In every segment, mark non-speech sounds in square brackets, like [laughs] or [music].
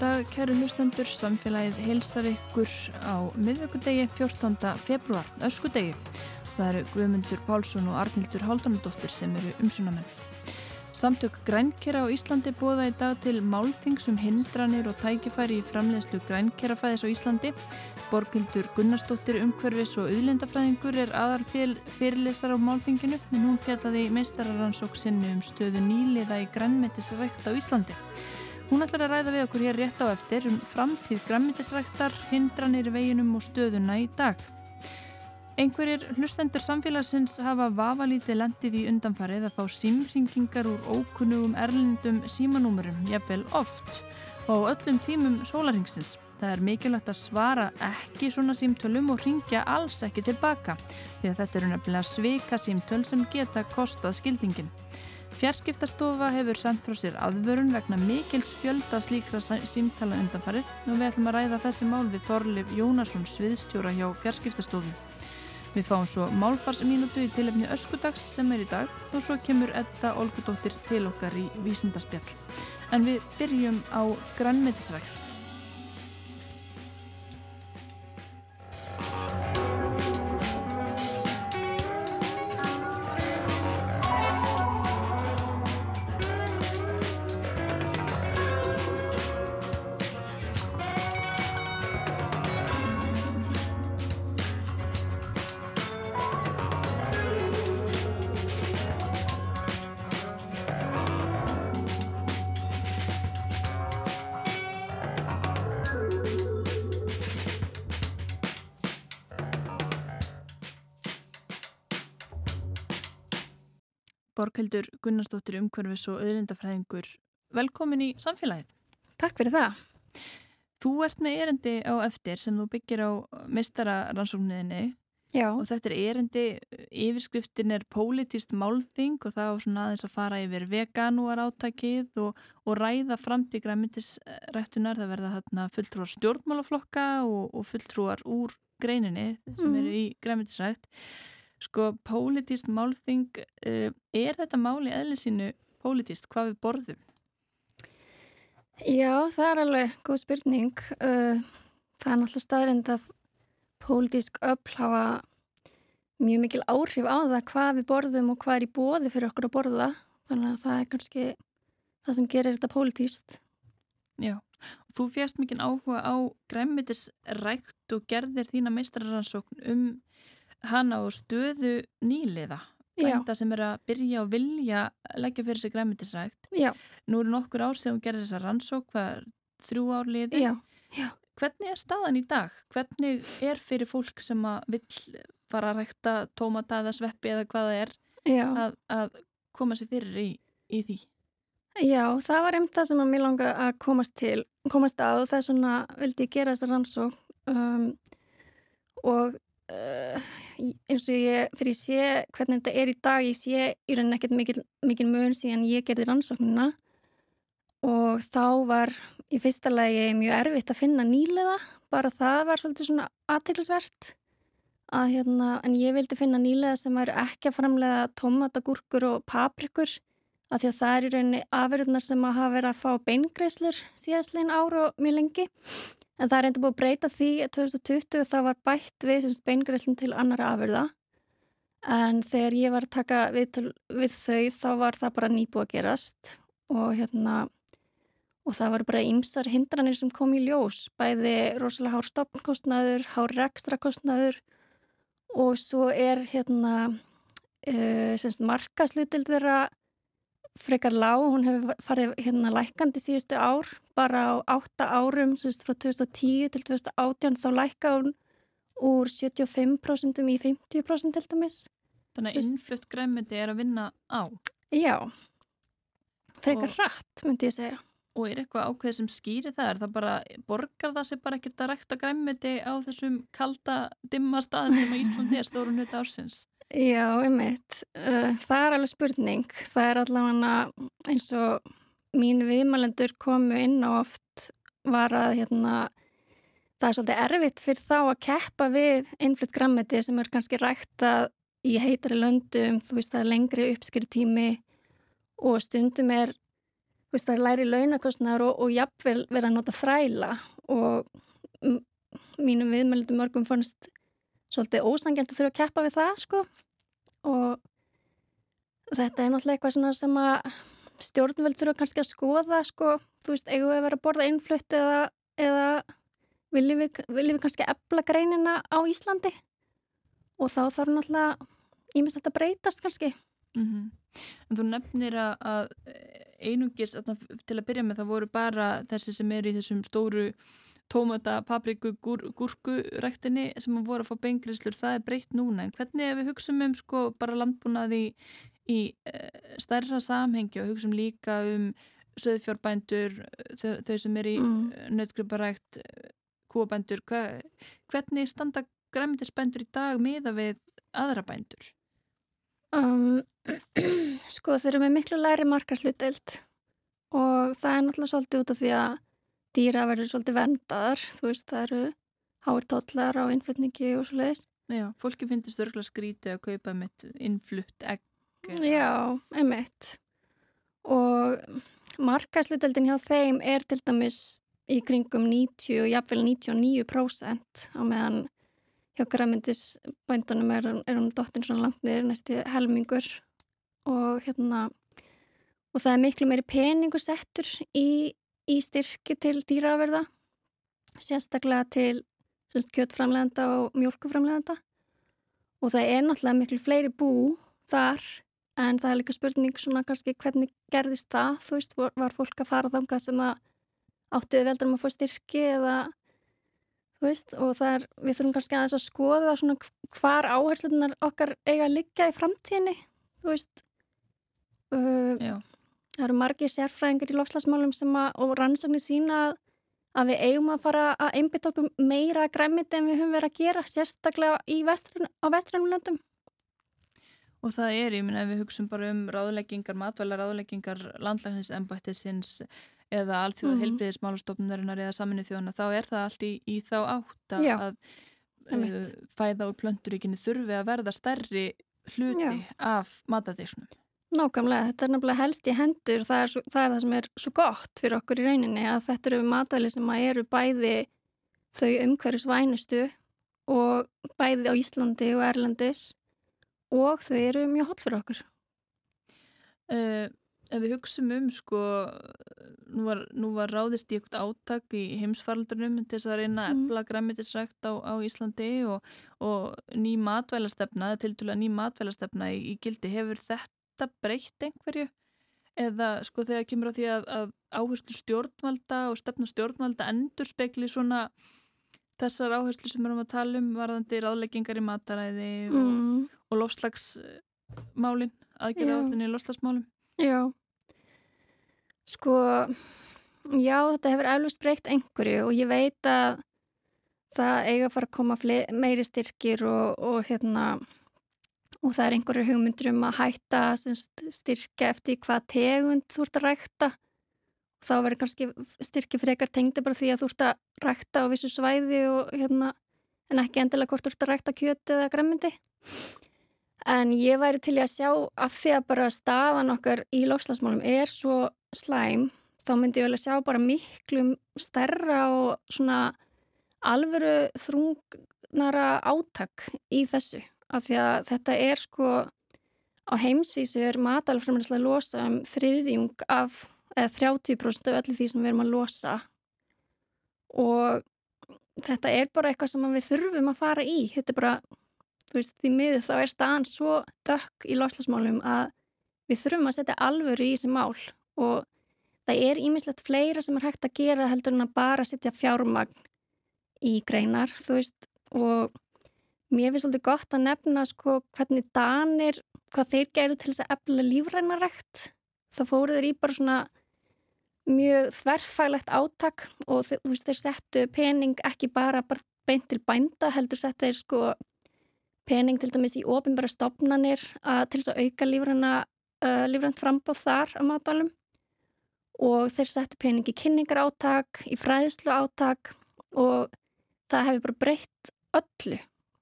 dag, kæru hlustendur, samfélagið heilsar ykkur á miðvöggudegi 14. februar, öskudegi. Það eru Guðmundur Pálsson og Arnildur Háldanadóttir sem eru umsunamenn. Samtök grænkera á Íslandi bóða í dag til málþingsum hindranir og tækifæri í framleiðslu grænkerafæðis á Íslandi. Borgildur Gunnarsdóttir umhverfis og auðlindafræðingur er aðal fyrirleistar á málþinginu en hún fjallaði í meistararansók sinni um stöðu nýliða í grænmetisrækt á Íslandi. Hún ætlar að ræða við okkur hér rétt á eftir um framtíð græmitisræktar, hindranir veginum og stöðuna í dag. Einhverjir hlustendur samfélagsins hafa vafalítið lendið í undanfarið að fá símringingar úr ókunnugum erlendum símanúmurum, jafnvel oft, og öllum tímum sólaringsins. Það er mikilvægt að svara ekki svona símtölum og ringja alls ekki tilbaka, því að þetta eru nefnilega svika símtöl sem geta kostað skildingin. Fjarskiptastofa hefur sendt frá sér aðvörun vegna mikils fjölda slíkra símtala undanfarið og við ætlum að ræða þessi mál við Þorlif Jónasson sviðstjóra hjá Fjarskiptastofu. Við fáum svo málfarsminútu í tilefni öskudags sem er í dag og svo kemur Edda Olgudóttir til okkar í vísindaspjall. En við byrjum á grannmetisrækt. Borghildur Gunnarsdóttir umhverfis og auðrindafræðingur. Velkomin í samfélagið. Takk fyrir það. Þú ert með erendi á eftir sem þú byggir á mistararannsókniðinni og þetta er erendi, yfirskriftin er politist málþing og það var svona aðeins að fara yfir veganúar áttakið og, og ræða framtík græmyndisrættunar. Það verða þarna fulltrúar stjórnmálaflokka og, og fulltrúar úr greininni sem mm. eru í græmyndisrætt. Sko, pólitíst málþing, uh, er þetta máli eðlisínu pólitíst? Hvað við borðum? Já, það er alveg góð spurning. Uh, það er náttúrulega staðrind að pólitísk öll hafa mjög mikil áhrif á það hvað við borðum og hvað er í bóði fyrir okkur að borða. Þannig að það er kannski það sem gerir þetta pólitíst. Já, þú fjast mikil áhuga á græmitisrækt og gerðir þína meistararansókn um hana á stöðu nýliða bænda sem er að byrja og vilja leggja fyrir sig græmitisrækt nú eru nokkur ár sem hún gerir þessa rannsók hvað þrjú ár liði já, já. hvernig er staðan í dag? hvernig er fyrir fólk sem að vill fara að rækta tómata eða sveppi eða hvaða er að, að koma sér fyrir í, í því? Já, það var einmitt það sem að mér langa að komast til komast að og það er svona vildi ég gera þessa rannsók um, og uh, eins og ég, þegar ég sé hvernig þetta er í dag, ég sé í rauninni ekkert mikil, mikil mun síðan ég gerði rannsóknuna og þá var í fyrsta lagi mjög erfitt að finna nýlega, bara það var svolítið svona aðteglisvert að hérna, en ég vildi finna nýlega sem væri ekki að framlega tomatagúrkur og paprikur af því að það er í rauninni afverðunar sem að hafa verið að fá beingreislur síðastlegin ára og mjög lengi En það er enda búið að breyta því að 2020 það var bætt við beingræslum til annara afurða. En þegar ég var að taka við, við þau þá var það bara nýbúið að gerast. Og hérna og það var bara ymsar hindranir sem kom í ljós, bæði rosalega hár stopnkostnaður, hár rekstrakostnaður og svo er hérna uh, markaslutil þeirra frekar lág, hún hefur farið hérna lækandi síðustu ár, bara á 8 árum, sérst frá 2010 til 2018 þá lækka hún úr 75% í 50% til dæmis. Þannig að innflutt græmyndi er að vinna á? Já, frekar og, rætt myndi ég segja. Og er eitthvað ákveð sem skýri það? Er það bara, borgar það sér bara ekkert að rækta græmyndi á þessum kalda dimma stað sem að Íslandi er stórun hluti ársins? Já, einmitt. Uh, það er alveg spurning. Það er allavega eins og mín viðmælendur komu inn á oft var að hérna, það er svolítið erfitt fyrir þá að keppa við innflutt grammeti sem er kannski rækta í heitari löndum, þú veist það er lengri uppskritími og stundum er veist, það er læri launakostnar og, og jafnvel verða að nota þræla og mínum viðmælindum mörgum fannst svolítið ósangjant að þurfa að keppa við það sko. Og þetta er náttúrulega eitthvað sem að stjórnveld þurfa kannski að skoða sko, þú veist, eigum við að vera að borða innflutt eða, eða viljum við, viljum við kannski ebla greinina á Íslandi? Og þá þarf náttúrulega ímest þetta breytast kannski. Mm -hmm. En þú nefnir að einungis til að byrja með það voru bara þessi sem er í þessum stóru tómata, papriku, gur, gúrkuræktinni sem voru að fá beingriðslur, það er breytt núna. En hvernig ef við hugsaum um sko bara landbúnaði í, í uh, stærra samhengi og hugsaum líka um söðfjórbændur, þau, þau sem er í mm. nötgruparækt, kúabændur, hva, hvernig standa græmitisbændur í dag miða við aðra bændur? Um, [clears throat] sko þeir eru með miklu læri markaslutelt og það er náttúrulega svolítið út af því að dýra verður svolítið vendaðar, þú veist, það eru háir tóllar á innflutningi og svo leiðis. Já, fólki finnst örgulega skríti að kaupa mitt innflutt egg. Já, einmitt. Og markaslutöldin hjá þeim er til dæmis í kringum 90 og jafnvel 99% á meðan hjá græmyndisbændunum er, er hún dottin svona langt niður, næstu helmingur og hérna og það er miklu meiri peningur settur í í styrki til dýraverða, sérstaklega til kjötframlegenda og mjölkuframlegenda og það er náttúrulega miklu fleiri bú þar en það er líka spurning svona kannski hvernig gerðist það, þú veist, var fólk að fara þangað sem að áttuði veldur um að fá styrki eða þú veist, og það er, við þurfum kannski aðeins að skoða svona hvar áherslunar okkar eiga að liggja í framtíðinni, þú veist. Uh, Það eru margir sérfræðingar í lofslagsmálum sem að, og rannsóknir sína að, að við eigum að fara að einbita okkur meira græmiti en við höfum verið að gera, sérstaklega vestræn, á vestrænum löndum. Og það er, ég minna, ef við hugsun bara um ráðleggingar, matvæla ráðleggingar landlækningsembættisins eða allþjóða mm. heilbriðismálastofnunarinnar eða saminu þjóðana, þá er það allt í, í þá átt að, að uh, fæða úr plönduríkinni þurfi að verða stærri hluti Já. af matadísnum. Nákvæmlega, þetta er nefnilega helst í hendur, það er, svo, það er það sem er svo gott fyrir okkur í rauninni að þetta eru matvæli sem eru bæði þau umhverjus vænustu og bæði á Íslandi og Erlandis og þau eru mjög hot fyrir okkur. Uh, ef við hugsaum um sko, nú var, nú var ráðist í eitthvað áttak í heimsfaraldunum til þess að reyna að ebla mm. græmitisrækt á, á Íslandi og, og ný matvælastefna, til dæla ný matvælastefna í, í gildi hefur þetta þetta breytt einhverju? Eða sko þegar kemur á því að, að áherslu stjórnvalda og stefna stjórnvalda endur spekli svona þessar áherslu sem við erum að tala um varðandi ráðleggingar í mataræði mm. og, og lofslagsmálin aðgerða allir í lofslagsmálum Já. Sko já þetta hefur eflust breykt einhverju og ég veit að það eiga að fara að koma meiri styrkir og, og hérna og það er einhverju hugmyndur um að hætta styrkja eftir hvað tegund þú ert að rækta. Og þá verður kannski styrkja frekar tengdi bara því að þú ert að rækta á vissu svæði og, hérna, en ekki endilega hvort þú ert að rækta kjöti eða gremmindi en ég væri til að sjá af því að bara staðan okkar í lofslagsmálum er svo slæm þá myndi ég vel að sjá bara miklu stærra og svona alvöru þrungnara átak í þessu af því að þetta er sko á heimsvísu er matalframræðslega að losa um þriðjung af eða 30% af öllu því sem við erum að losa. Og þetta er bara eitthvað sem við þurfum að fara í. Þetta er bara, þú veist, því miður þá er staðan svo dökk í loslasmálum að við þurfum að setja alvöru í þessi mál. Og það er ímislegt fleira sem er hægt að gera heldur en að bara setja fjármagn í greinar, þú veist, og Mér finnst svolítið gott að nefna sko hvernig Danir, hvað þeir gerðu til þess að efla lífrænarækt. Það fóruður í bara svona mjög þverfælegt átak og þú veist þeir settu pening ekki bara, bara beint til bænda heldur settu þeir sko pening til dæmis í ofinbæra stopnanir að, til þess að auka lífræna uh, lífrænt frambóð þar á matalum og þeir settu pening í kynningar átak, í fræðslu átak og það hefur bara breytt öllu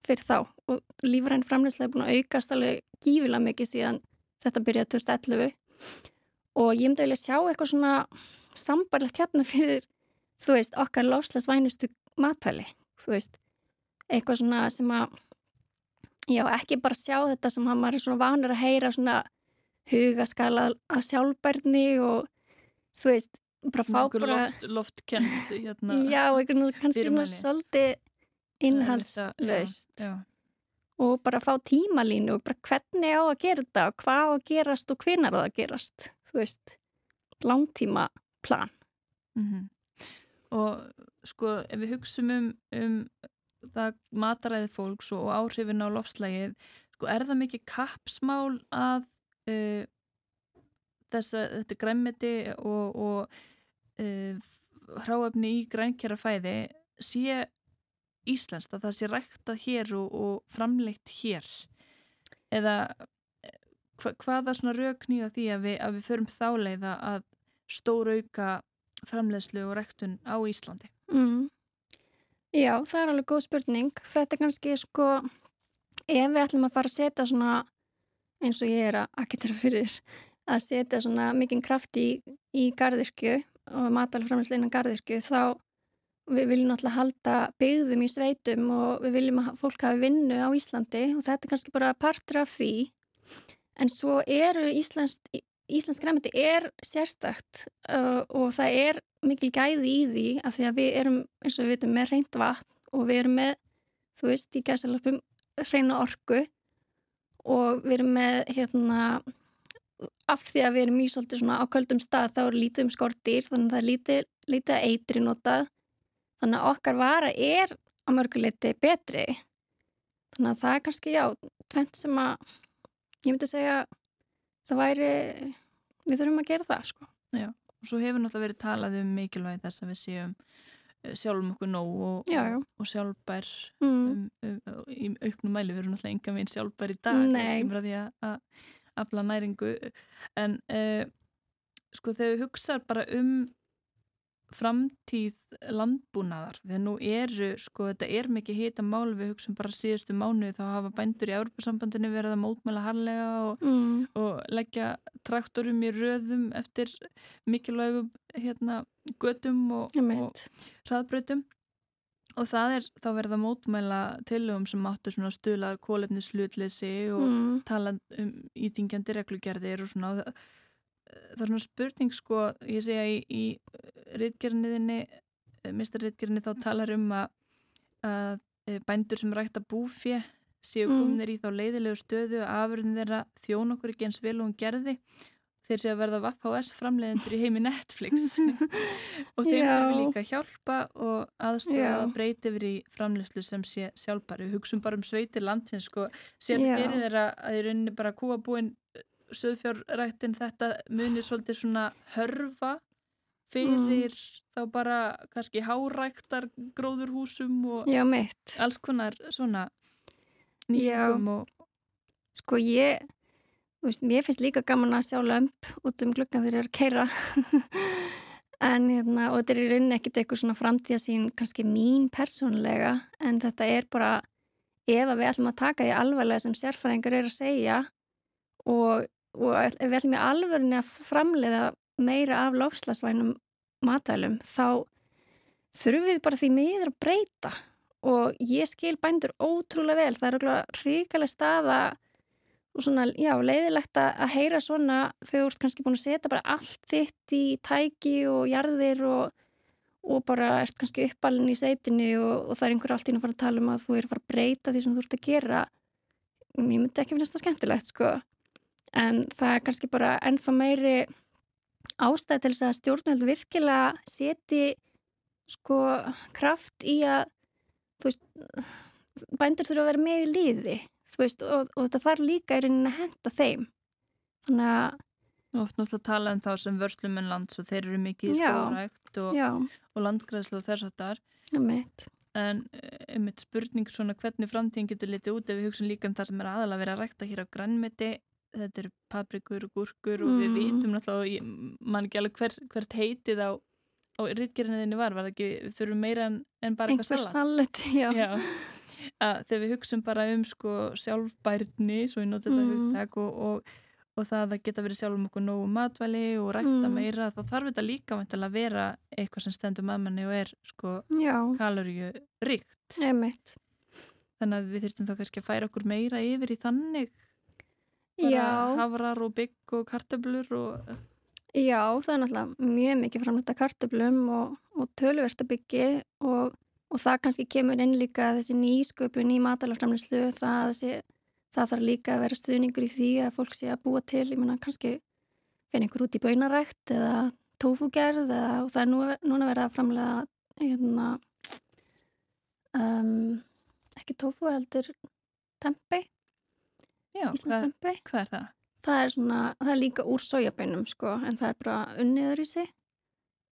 fyrir þá. Og lífræn framleyslega er búin að aukast alveg gífilega mikið síðan þetta byrjaði 2011 og ég myndi vilja sjá eitthvað svona sambarlegt hérna fyrir þú veist, okkar lofslagsvænustu matvæli, þú veist. Eitthvað svona sem að já, ekki bara sjá þetta sem að maður er svona vanur að heyra svona hugaskala að sjálfbærni og þú veist, bara fá bara loft, loftkent hérna, já, eitthvað kannski svolítið innhalslaust og bara fá tímalínu og bara hvernig á að gera þetta og hvað á að gerast og hvenar á að gerast þú veist, langtíma plan mm -hmm. og sko ef við hugsaum um, um það mataræði fólks og áhrifin á lofslægið sko er það mikið kapsmál að uh, þessa, þetta græmiti og, og uh, hráöfni í grænkjara fæði sé íslenskt að það sé ræktað hér og, og framleitt hér? Eða hva, hvaða svona rauknýða því að við, að við förum þáleiða að stórauka framleiðslu og ræktun á Íslandi? Mm. Já, það er alveg góð spurning. Þetta er kannski sko ef við ætlum að fara að setja svona eins og ég er að akkitera fyrir að setja svona mikinn kraft í, í gardirkju og matalframleyslu innan gardirkju þá Við viljum náttúrulega halda byggðum í sveitum og við viljum að fólk hafi vinnu á Íslandi og þetta er kannski bara partur af því. En svo eru Íslands, Íslands græmiti er sérstakt uh, og það er mikil gæði í því að því að við erum, eins og við veitum, með reynd vatn og við erum með, þú veist, í gæsalöpum reyna orgu og við erum með, hérna, af því að við erum í svolítið svona ákvöldum stað þá eru lítið um skortir þannig að það er lítið, lítið eitri notað Þannig að okkar vara er á mörguleiti betri. Þannig að það er kannski, já, tvent sem að ég myndi segja það væri, við þurfum að gera það, sko. Já, og svo hefur náttúrulega verið talað um mikilvægi þess að við séum eh, sjálfum okkur nóg og, já, já. og, sjálfbær mm. um, um, í auknum mæli, við erum náttúrulega enga veginn sjálfbær í dag, ekki því að afla næringu, en uh, sko þegar við hugsaðum bara um framtíð landbúnaðar við nú eru, sko, þetta er mikið hita mál, við hugsaum bara síðustu mánu þá hafa bændur í Európa-sambandinu verið að mótmæla harlega og, mm. og leggja traktorum í röðum eftir mikilvægum hérna, götum og, og hraðbrötum og það er þá verið að mótmæla tilögum sem áttu svona stulað kólefni slutleysi og mm. tala um íþingjandi reglugerðir og svona og það er svona spurning sko, ég segja í, í rittgerniðinni eh, mistarrittgerni þá talar um að, að eh, bændur sem rækta búfje séu mm. kominir í þá leiðilegu stöðu að afurðin þeirra þjón okkur ekki eins vel og hún gerði. Þeir séu að verða VHS framleiðendur í heimi Netflix. [laughs] Og þeim við líka að hjálpa og aðstofa að breyti yfir í framleiðslu sem sé sjálfbæri við hugsun bara um sveitir landins sko, sér fyrir þeirra að í rauninni bara kúabúin söðfjárrættin þetta munir svolítið svona hörfa fyrir mm. þá bara kannski háræktar gróðurhúsum og Já, alls konar svona nýjum og Sko ég veist, ég finnst líka gaman að sjá lömp út um glukkan þegar ég er að keira [laughs] en hérna og þetta er í rauninni ekkert eitthvað svona framtíðasín kannski mín persónlega en þetta er bara ef við ætlum að taka því alvarlega sem sérfæringar er að segja og og ef við ætlum í alvörinu að framleiða meira af lofslagsvænum matvælum þá þurfum við bara því miður að breyta. Og ég skil bændur ótrúlega vel, það er ríkilega staða og svona, já, leiðilegt að heyra svona þú ert kannski búin að setja bara allt þitt í tæki og jarðir og, og bara ert kannski uppalinn í seitinu og, og það er einhver allt ín að fara að tala um að þú er að fara að breyta því sem þú ert að gera. Ég myndi ekki finnast það skemmtilegt, sko en það er kannski bara ennþá meiri ástæð til þess að stjórnveld virkilega seti sko kraft í að þú veist, bændur þurfa að vera með í líði veist, og, og þetta þarf líka í rauninni að henda þeim. Þannig að Oft náttúrulega tala um þá sem vörslumenn lands og þeir eru mikið í skórækt og, og landgræðslu og þess að það er en einmitt spurning svona hvernig framtíðin getur litið út ef við hugsun líka um það sem er aðalega að vera að rækta hér á grannmeti þetta eru paprikur og gúrkur og við mm. vitum náttúrulega mann ekki alveg hver, hvert heitið á, á rittgerðinniðinni var, var ekki, við þurfum meira en, en bara eitthvað salat. Þegar við hugsun bara um sko sjálfbærni, svo ég noti þetta mm. hugtak og, og, og það að geta verið sjálfum okkur nógu matvæli og rækta Mm. meira þá þarf þetta líka að vera eitthvað sem stendur með manni og er sko kaloríu ríkt þannig að við þurftum þá kannski að færa okkur meira yfir í þannig hafrar og bygg og kartöblur og já, það er náttúrulega mjög mikið framlætt að kartöblum og, og tölvertabyggi og, og það kannski kemur inn líka þessi nýsköpun í matalaframlislu það, það þarf líka að vera stuðningur í því að fólk sé að búa til, ég menna kannski fyrir einhver út í baunarækt eða tófugerð eða og það er nú, núna verið að framlega hérna, um, ekki tófu heldur tempi, já, hvað, hvað er það? Það er svona, það er líka úr sojabeinum sko, en það er bara unniður í sig.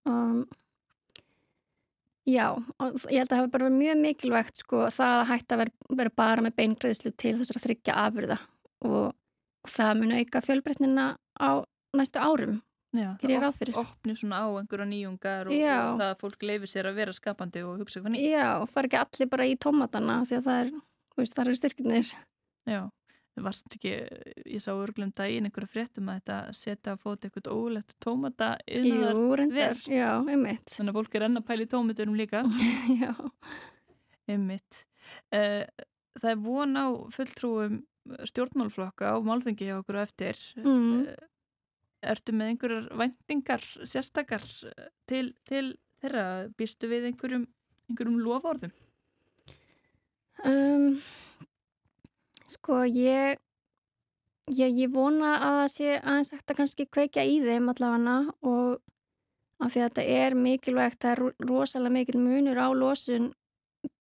Um, já, ég held að það hafa bara verið mjög mikilvægt sko, það að hætta að vera, vera bara með beingræðslu til þessar að þryggja afurða og, það mun auka fjölbreytnina á næstu árum, Já, það ráð fyrir. op- opni svona á einhverja nýjungar og, og það að fólk leifir sér að vera skapandi og hugsa eitthvað nýtt. Já, og fara ekki allir bara í tómatana því að það er, veist, það eru styrknir. Já, það var samt ekki, ég sá örglum daginn einhverja fréttum að þetta setja að fóta eitthvað ólegt tómata yðnaðar. Jú, reyndar, ver. já, einmitt. Þannig að fólk er enn að pæla í tómaturum líka. [laughs] já, Einmitt. Uh, það er von á fulltrúum stjórnmálflokka og málþengi hjá okkur á eftir. mm. Uh, ertu með einhverjar væntingar sérstakar eh, til, til þeirra? Býstu við einhverjum, einhverjum lofórðum? Um, sko, ég, ég, ég vona að það sé aðeins hægt að kannski kveikja í þeim allavega og af því að þetta er mikilvægt, það er ro- rosalega mikil munur á losun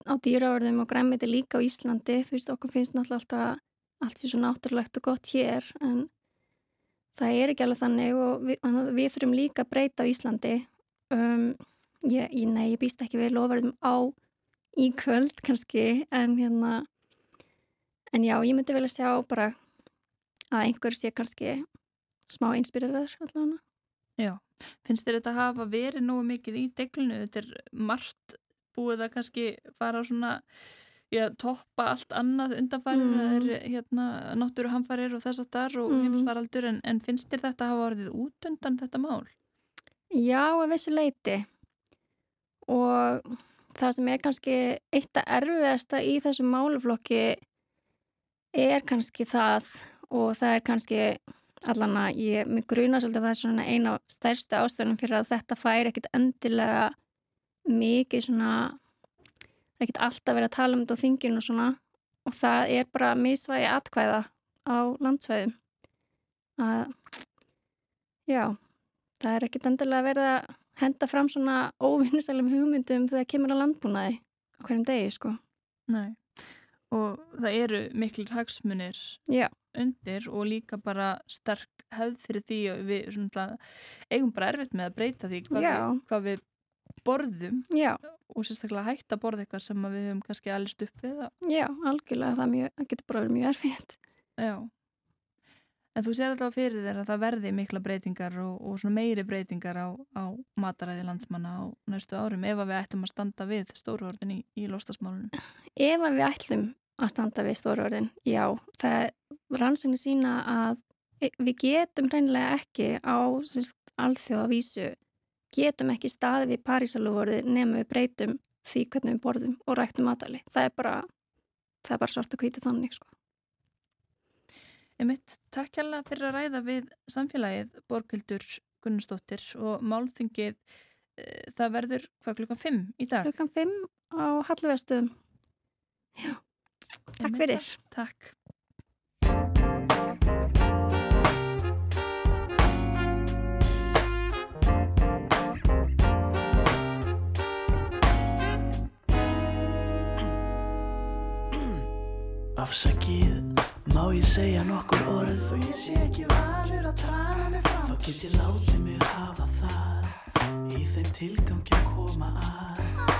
á dýraverðum og græmiti líka á Íslandi, þú veist, okkur finnst náttúrulega alltaf allt sé svo náttúrulegt og gott hér, en það er ekki alveg þannig og við, við þurfum líka að breyta á Íslandi. Um, ég, nei, ég býst ekki við lofarðum á í kvöld kannski en hérna en já, ég myndi vel að sjá bara að einhver sé kannski smá einspyriraður allavega Já, finnst þér þetta hafa verið nógu mikið í deglunu? Þetta er margt búið að kannski fara á svona, já, toppa allt annað undanfærið, Mm. það er hérna náttúruhamfarir og þess að þar og Mm. heimsfaraldur, en, en finnst þér þetta hafa orðið út undan þetta mál? Já, að vissu leiti og það sem er kannski eitt að erfiðasta í þessum máluflokki er kannski það og það er kannski allan að ég mig gruna svolítið að það er svona eina af stærstu ástöðunum fyrir að þetta fær ekkit endilega mikið svona það ekkit alltaf verið að tala um þetta á þinginu og svona. Og það er bara misvægi atkvæða á landsvæðum. Að já, það er ekkit endilega verið að henda fram svona óvinnisalum hugmyndum þegar kemur að landbúnaði á hverjum degi sko. Nei. Og það eru miklir hagsmunir Já. undir og líka bara sterk hefð fyrir því og við eigum bara erfitt með að breyta því hvað, við, hvað við borðum Já, og sérstaklega hægt að borða eitthvað sem að við höfum kannski alveg stupp við það. já, algjörlega það, mjög, það getur bara verið mjög erfitt Já. En þú sér alltaf fyrir þér að það verði mikla breytingar og, og meiri breytingar á, á mataræði landsmanna á næstu árum ef að við ættum að standa við stóruhordin í, í lostasmálunum. Ef að við ætlum að standa við stóruorðin, já, það rannsóknir sína að e- við getum reynilega ekki á alþjóða vísu, getum ekki staði við Parísalúvorði nema við breytum því hvernig við borðum og ræktum matali. Það er bara, það er bara svart og hvítið þannig, sko. Emitt, takk hérlega fyrir að ræða við samfélagið Borgildur Gunnarsdóttir og málþingið e, það verður hvað klukkan 5 í dag. Klukkan 5 á Hallvegastöðum. Já, takk fyrir. Takk. Afsakið, má ég segja nokkur orð Þó ég sé ekki vanur að draga mig fram Þá get ég látið mig hafa það Í þeim tilgangi að koma að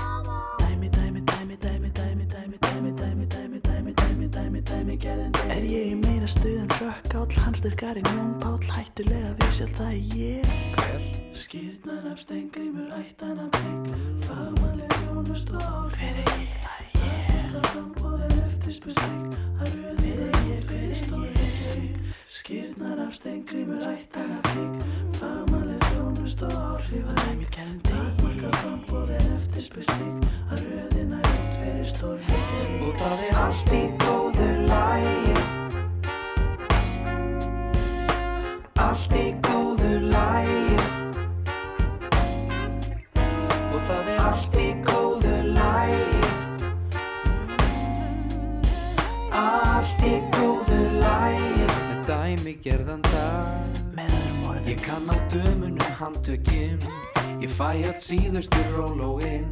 Er ég í meira stuðan rökkáll, hans styrkar í njón páll, hættulega vissjálf það er ég. Hver? Skýrnar af steingrimur, hættan af bygg, fagmannið jónust og ál. Hver er ég? Það er ég. Það frambóðið eftir spusleik, að röðið er ég fyrir stórið veik. Skýrnar af steingrimur, hættan af bygg, fagmannið jónust og ál, hrifar einhver gerðin deg marga framboðið eftir spustning að röðina upp fyrir stórleik og það er allt í góðu lægi allt í góðu lægi og það er allt í góðu lægi allt í góðu lægi með dæmi gerðan dag. Ég kann á dömunum handtökinn Ég fæ öll síðustu rólóinn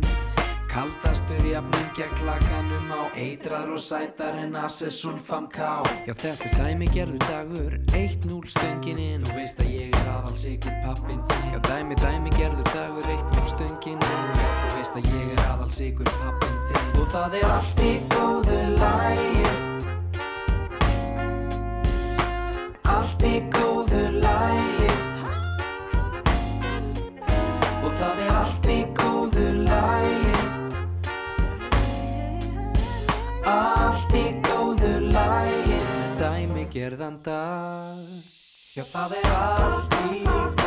Kaldastur jafnum gegn klakanum á. Eitrar og sætar en Assesson fam ká Já þetta er dæmi gerðu dagur 1-0 stöngininn Þú veist að ég er aðals ykkur pappin þín Já dæmi dæmi gerðu dagur 1-0 stöngininn Já þú veist að ég er aðals ykkur pappin þín Og það er allt í góðu lægi Allt í góðu lægi það er allt í góðu lægi Allt í góðu lægi Dæmi gerðan dag. Já það er allt í góðu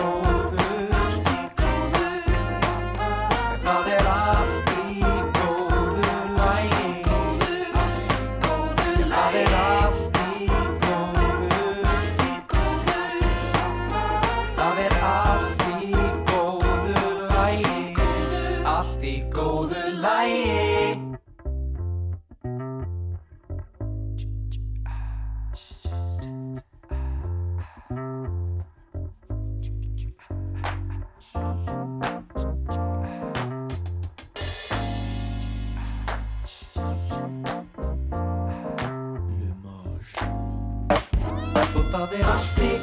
Og það er allt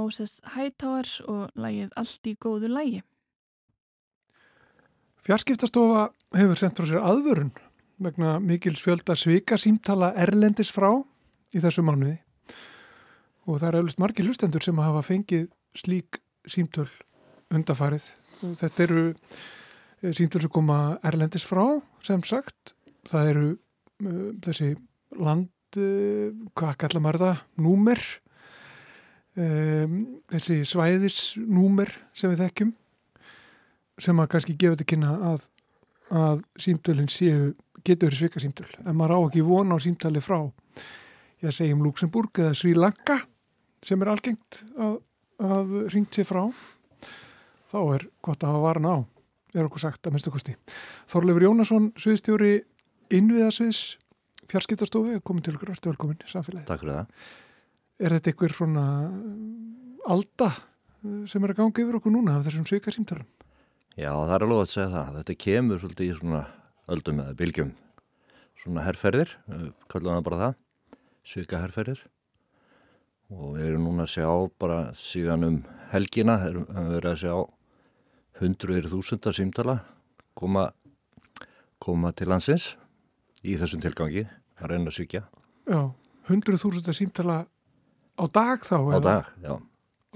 Moses Hightower og lagið Allt í góðu lagi. Fjarskiptastofa hefur sendt frá sér aðvörun vegna mikils fjölda svika símtala erlendis frá í þessu mánuði og það er eflust margir hlustendur sem hafa fengið slík símtöl undafarið þetta eru eh, símtöl sem koma erlendis frá sem sagt það eru uh, þessi land uh, hvað kallar maður það? Númer um, þessi svæðisnúmer sem við þekkjum sem að kannski gefa þetta kynna að, að símtölinn séu getur svika símtöl. En maður á ekki vona á símtali frá ég segjum Luxemburg eða Sri Lanka sem er algengt að, að ringt sér frá. Þá er gott að hafa varan á er okkur sagt að minnstu kosti. Þorleifur Jónasson, sviðstjóri innviðasviðs fjarskiptastofu er komin til okkur, ertu velkomin samfélagi Takk fyrir það. Er þetta einhver svona alda eh, sem er að ganga yfir okkur núna af þessum svika símtölum Já, það er alveg að segja það. Þetta kemur svolítið í svona öldum eða bylgjum. Svona herrferðir, við kallum það bara það, svika herrferðir. Og við erum núna að sjá bara síðan um helgina, erum við verið að sjá hundruðir þúsundar símtala koma, koma til landsins í þessum tilgangi að reyna að svíkja Já, 100.000 símtala á dag þá á eða? dag. Já,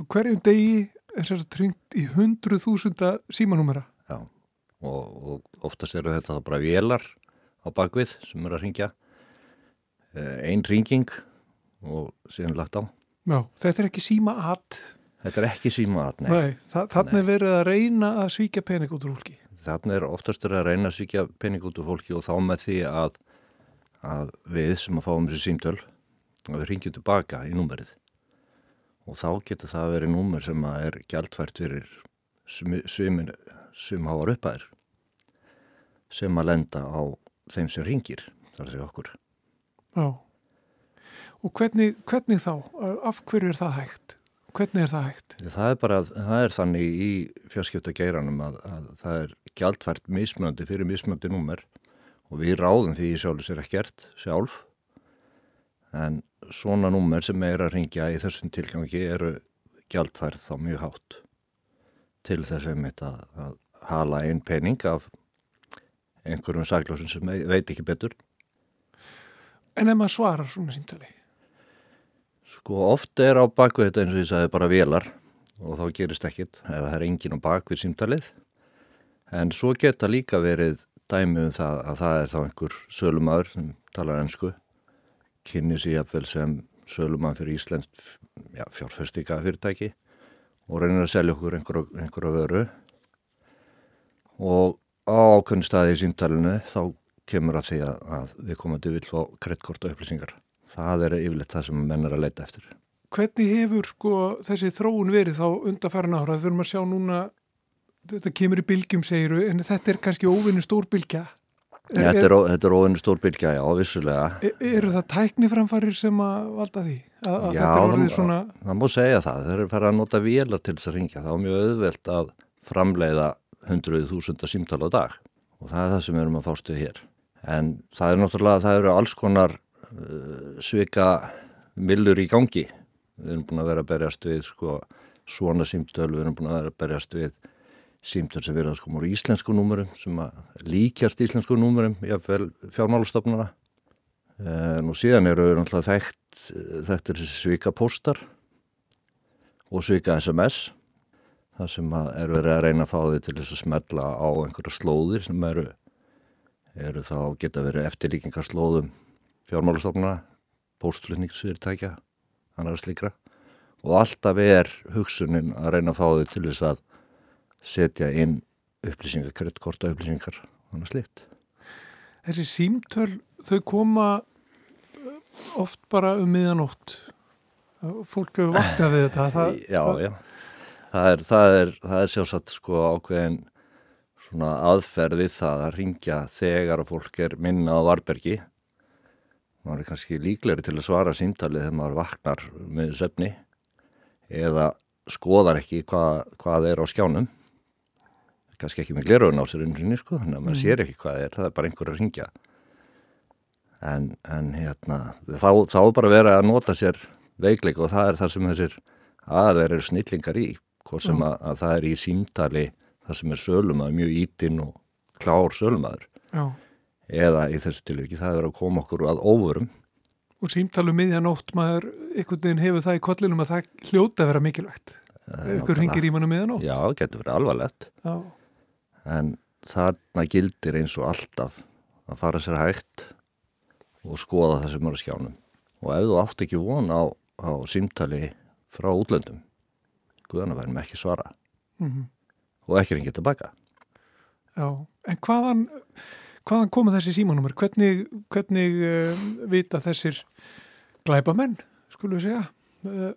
og hverjum degi er þess að tringt í 100.000 símanúmera já. Og, og oftast eru þetta bara vélar á bakvið sem eru að ringja. Einn ringing og síðan lagt á. Já, þetta er ekki síma at Þetta er ekki símaat, nei. Nei, þa þannig er verið að reyna að svíkja pening út úr fólki Þannig er oftast að reyna að svíkja pening út úr fólki og þá með því að, að við sem að fáum þessi símtöl, að við ringjum tilbaka í númerið. Og þá getur það verið númer sem að er gjaldfært fyrir hafa upphæðir sem að lenda á þeim sem ringir, þar að segja okkur. Já Og hvernig, hvernig þá? Af hverju er það hægt? Hvernig er það hægt? Það er bara, það er þannig í fjarskipta geiranum að, að það er gjaldfært mismöndi fyrir mismöndi númer og við ráðum því sjálf sér ekkert sjálf en svona númer sem er að ringja í þessum tilgangi eru gjaldfært þá mjög hátt. Til þess að mitt að, hala einn pening af einhverjum sagljósum sem veit ekki betur. En ef maður svarar svona símtali? Sko oft er á bakvið þetta eins og ég sagði bara vélar og þá gerist ekkit eða það er engin á bakvið símtalið. En svo geta líka verið dæmi um það að það er þá einhver sölumæður sem talar ennsku kynni sér jafnvel sem sölumæður fyrir Íslands ja, fjárfestika fyrirtæki og reynir að selja okkur einhverja, einhverja vöru og á ákveðni staði í símtalinu þá kemur að því að, við komandi vil fá kredtkort og upplýsingar það er yfirleitt það sem menn er að leita eftir Hvernig hefur sko þessi þróun verið þá undarfæran ára? Þau erum að sjá núna, þetta kemur í bylgjum segiru, en þetta er kannski óvinni stór bylgja. Er, þetta er, er, er óvinni stór bylgja, já, vissulega. Er, eru það tækniframfarir sem að valda því? Að, að já, það, svona... það má segja það. Þeir eru farið að nota vélar til þess að ringja. Það er mjög auðvelt að framleiða hundruð þúsunda símtala á dag og það er það sem við erum að fástu hér. En það er náttúrulega, það eru alls konar uh, svika millur í gangi við erum búin að vera að berjast við sko, svona símtöl, við erum búin að vera að berjast við símtöl sem verða sko múr íslensku númurum sem líkjast íslensku númurum í að fjármálustofnuna en og síðan eru við náttúrulega þekkt þetta er þessi svika postar og svika SMS það sem er verið að reyna að fá því til þess að smetla á einhverja slóðir sem eru, eru þá geta verið eftirlíkingarslóðum fjármálustofnuna postflutningsfyrirtækja annar slíkra. Og alltaf er hugsunin að reyna að fá þau til þess að setja inn upplýsingar, kreddkorta upplýsingar annar slíkt. Þessi símtöl, þau koma uh, oft bara um miðanótt fólk hefur vaknað við þetta það, [laughs] Já, já. Það er, það er, það er sjálfsagt sko ákveðin svona aðferð við það að ringja þegar að fólk er minna á varbergi maður er kannski líklegri til að svara símtalið þegar maður vaknar með söfni eða skoðar ekki hvað, hvað er á skjánum kannski ekki með glerögun á sér og nýsku þannig að maður mm. sér ekki hvað er, það er bara einhver að ringja en, en hérna þá, þá bara verið að nota sér veikleik og það er það sem þessir eru snillingar í hvort sem að, að það er í símtali það sem er sölumæður, mjög ítinn og klár sölumæður. Já. Eða í þessu tilviki það er að koma okkur að óvörum. Og símtalum miðjanótt maður einhvern veginn hefur það í kollinum að það hljóta að vera mikilvægt. Ykkur ringir í manna miðjanótt já, það getur verið alvarlegt. Já. En þarna gildir eins og alltaf að fara sér hægt og skoða það sem eru skjánum og ef þú átt ekki von á, á símtali frá útlöndum guðan að verðum ekki svara mm -hmm. og ekki ringið tilbaka Já, en hvaðan hvaðan koma þessi símanúmer? Hvernig, hvernig uh, vita þessir glæbamenn, skulum við segja? Uh,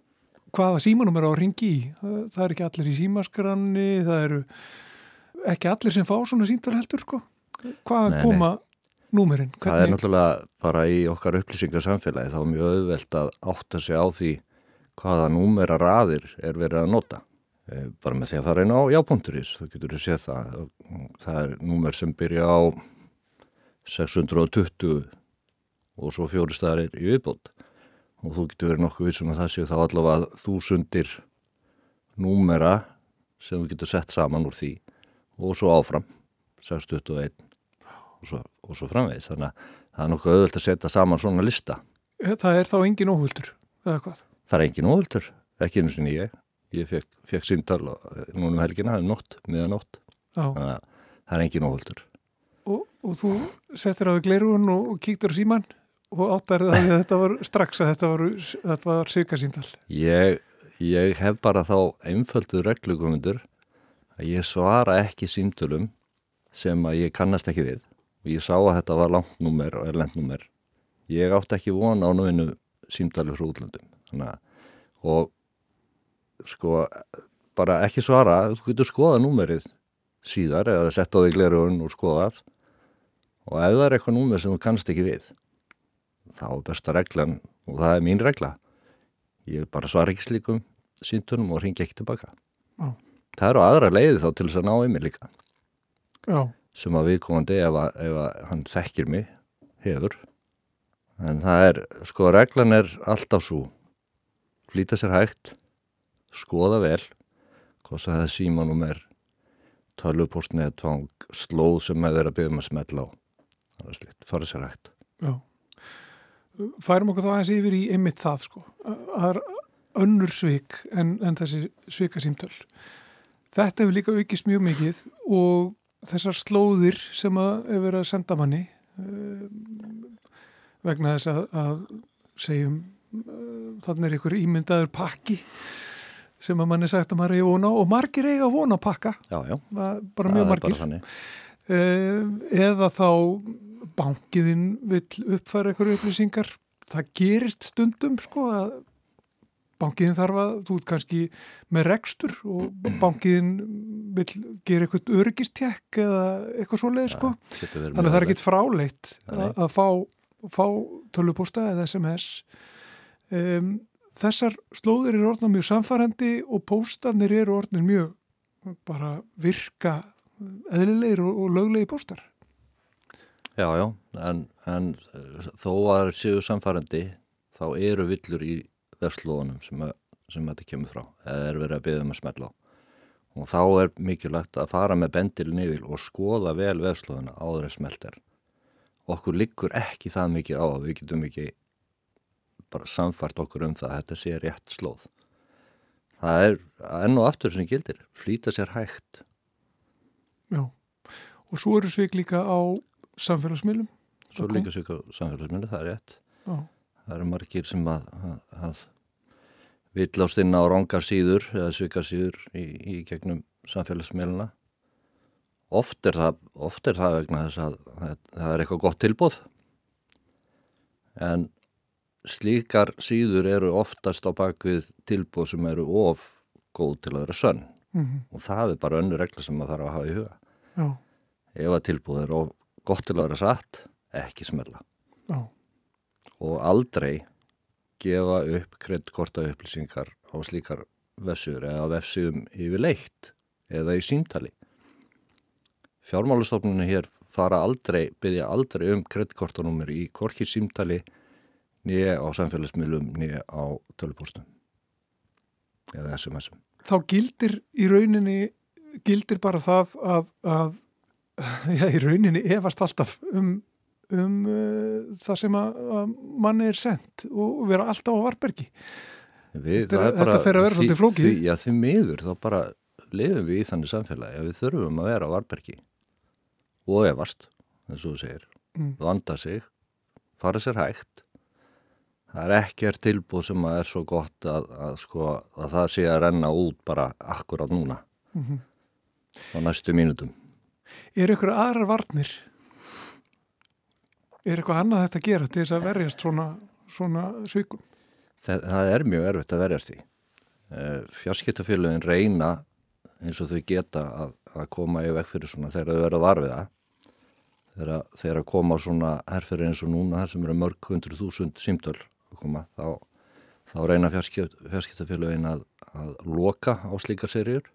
hvaða símanúmer á að ringi í? Uh, það er ekki allir í símaskranni, það eru ekki allir sem fá svona síntar heldur, sko. Hvaðan koma númerinn? Hvernig... Það er náttúrulega bara í okkar upplýsingarsamfélagi þá er mjög auðvelt að átta sig á því hvaða númera raðir er verið að nota. Bara með því að fara inn á jápunkturís, þú getur að sé það. Það er númer sem byrja á 620 og svo fjóri staðar er í viðbót. Og þú getur verið nokkuð vissum að það séu þá allavega þúsundir númera sem þú getur sett saman úr því og svo áfram 621 og svo, og svo framvegis. Þannig að það er nokkuð auðvöld að setja saman svona lista. Það er þá engin hvað? Það er engin óhuldur, ekki eins og nýja ég fekk, fekk símtal núna um helgina, nótt, miða nótt þannig að það er engin óhuldur og, og þú settir á þau glerun og, og kíktur síman og áttarið að þetta var strax að þetta var, þetta var sykasíntal ég, ég hef bara þá einföldu reglugumundur að ég svara ekki símtölum sem að ég kannast ekki við. Og ég sá að þetta var langt nummer og erlendnummer ég átti ekki vona á náinu símtali frá útlöndum. Og sko bara ekki svara, þú getur skoða númerið síðar eða sett á því glerun og skoðað. Og ef það er eitthvað númið sem þú kannst ekki við þá er besta reglan og það er mín regla. Ég bara svara ekki slíkum síntunum og ringi ekki tilbaka. Já. Það eru aðra leiði þá til þess að ná í mig líka. Já. sem að viðkomandi ef, að, ef að hann þekkir mig hefur. En það er, sko reglan er alltaf svo flýta sér hægt skoða vel hvað það er símanum er tölvupostnið tvang slóð sem með þeirra byrjum að smetla á. Það var slitt, farið sér hægt. Já. Færum okkur þá aðeins yfir í einmitt það sko. Það er önnur svik en, en þessi svikasímtöl. Þetta hefur líka aukist mjög mikið og þessar slóðir sem að hefur verið að senda manni um, vegna þess að, að segjum uh, þannig er ykkur ímyndaður pakki sem að mann er sagt að maður í vona og margir eiga að vona pakka. Já, já. Bara mjög margir. Bara þannig. eða þá bankiðinn vill uppfæra eitthvað upplýsingar það gerist stundum sko að bankiðinn þarf að þú ert kannski með rekstur og bankiðinn vill gera eitthvað öryggistjekk eða eitthvað svoleið sko. þannig að það er ekkit fráleitt að, fá, fá tölvupósta eða SMS um, þessar slóðir eru orðna mjög samfærandi og póstanir eru orðnir mjög bara virka eðlilegir og, og löglegi póstar. Já, já, en, en þó að séu samfærandi þá eru villur í vefslóðunum sem, sem þetta kemur frá eða er verið að byggja um að smetla á. Og þá er mikilvægt að fara með bendilin yfir og skoða vel vefslóðuna áður en smelt er. Okkur liggur ekki það mikið á að við getum ekki bara samfært okkur um það að þetta sé rétt slóð. Það er enn og aftur sem gildir flýta sér hægt. Já, og svo eru svik líka á samfélagsmiðlum. Svo líka sér samfélagsmyndu, það er rétt. Já, það eru margir sem að, að, að villást inn á rángar síður eða svika síður í, í gegnum samfélagsmiðluna oft er það oft er það vegna þess að það, það er eitthvað gott tilbúð en slíkar síður eru oftast á bakvið tilbúð sem eru of góð til að vera sönn. Mm og það er bara önnur regla sem maður þarf að hafa í huga. Já, ef að tilbúð er of gott til að vera satt ekki smella. Já, og aldrei gefa upp kreddkorta upplýsingar á slíkar vefsur eða vefsum yfir leitt eða í símtali. Fjármálastofnunni hér fara aldrei, byggja aldrei um kreddkortanúmer í korki símtali nýja á samfélagsmiðlum nýja á tölupústum eða SMS-um. þá gildir í rauninni gildir bara það að, að [laughs] já, í rauninni efast alltaf um, um uh, það sem að, að manni er sendt og vera alltaf á varbergi Við, Þetta er- er þetta fer að vera svolítið flókið. því- Já, því miður, þá bara lifum við í þannig samfélagi að við þurfum að vera á varbergi og efast, eins og þú segir, Mm. vanda sig, fara sér hægt. Það er ekkert tilbúð sem að er svo gott að, að, sko, að það sé að renna út bara akkurat núna Mhm. á næstu mínutum. Er ykkur aðrar varnir? Er eitthvað annað þetta að gera til þess að verjast svona, svona svikum? Það, það er mjög erfitt að verjast því. Fjarskiptafélagin reyna eins og þau geta að, að koma í vekk fyrir svona þegar þau verða varfiða. Þegar, þegar að koma svona herfyrir eins og núna þar sem eru mörg hundru þúsund símtöl að koma, þá, þá reyna fjarskipt, fjarskiptafélagin að, að loka á slíkar seríur.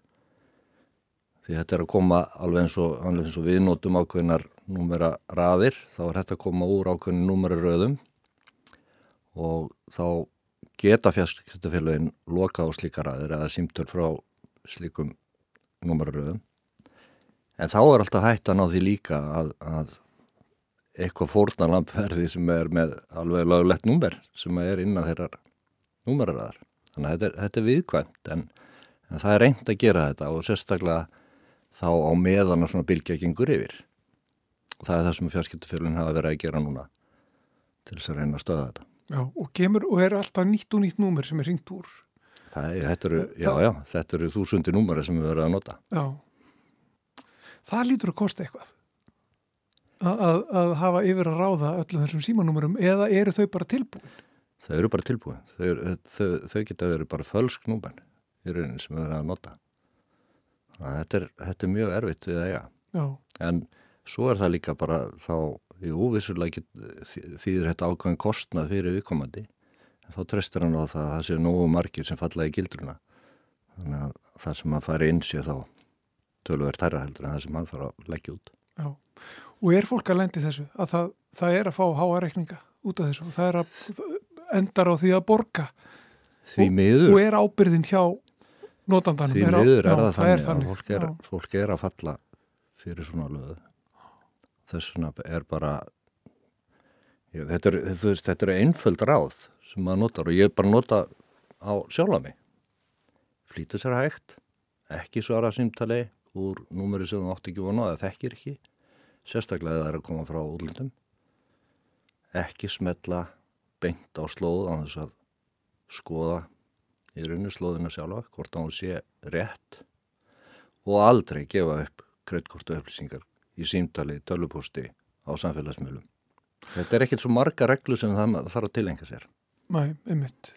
Því þetta er að koma alveg eins og, alveg eins og við notum ákveðnar númera raðir, þá er þetta að koma úr ákveðin númera röðum og þá geta fjarskiptafélagin loka á slíkar aðeir eða símtöl frá slíkum númeraröðum. En þá er alltaf hægt að ná því líka að, að eitthvað fórnalamp [laughs] verði sem er með alveg lögulegt númer sem er innan þeirrar númeraröðar. Þannig að þetta er, þetta er viðkvæmt en, en það er reynd að gera þetta og sérstaklega þá á meðan að svona bylgja gengur yfir. Og það er það sem fjarskiptafélagin hafa verið að gera núna til þess að reyna að stöða þetta. Já, og kemur og er alltaf nýtt og nýtt númer sem er ringt úr. Það, er- þetta eru, já, Það- já, þetta eru þúsundi númeri sem við verðum að nota. Já. Það lítur að kosta eitthvað. Að, að, að hafa yfir að ráða öllum þessum símanúmerum eða eru þau bara tilbúin? Þau eru bara tilbúin. Þau, þau, þau geta verið bara fölsk númer í rauninni sem við verðum að nota. Þetta er, þetta er mjög erfitt við að eiga. Já, En svo er það líka bara þá, jú, vissulega get, þý- þýðir þetta ákveðin kostnað fyrir viðkomandi. En þá trestur hann á það að það séu nógu margir sem falla í gildruna. Þannig að það sem hann fari inn sé þá tölver tærra heldur en það sem hann þarf að leggja út. já. Og er fólk að lendi þessu? Að það, það er að fá háa reikninga út af þessu og það er að endar á því að borga Því miður. og er ábyrðin hjá notandanum. Því miður er það þannig, að fólk er, fólk er að falla fyrir svona löðu. Þess vegna er bara, Já, þetta er, þetta er einföld ráð sem maður notar og ég bara nota á sjálfa mig. Flýta sér hægt, ekki svara símtali úr númeri sem þú átt ekki vonu að það þekkir ekki, sérstaklega það er að koma frá útlöndum. Ekki smetla beint á slóð á þess að skoða í rauninu slóðina sjálfa, hvort á hún sé rétt og aldrei gefa upp kreitkortu upplýsingar í símtali, tölvupústi á samfélagsmiðlum. Þetta er ekkert svo marga reglu sem það þarf að tilengja sér. Mæ, einmitt.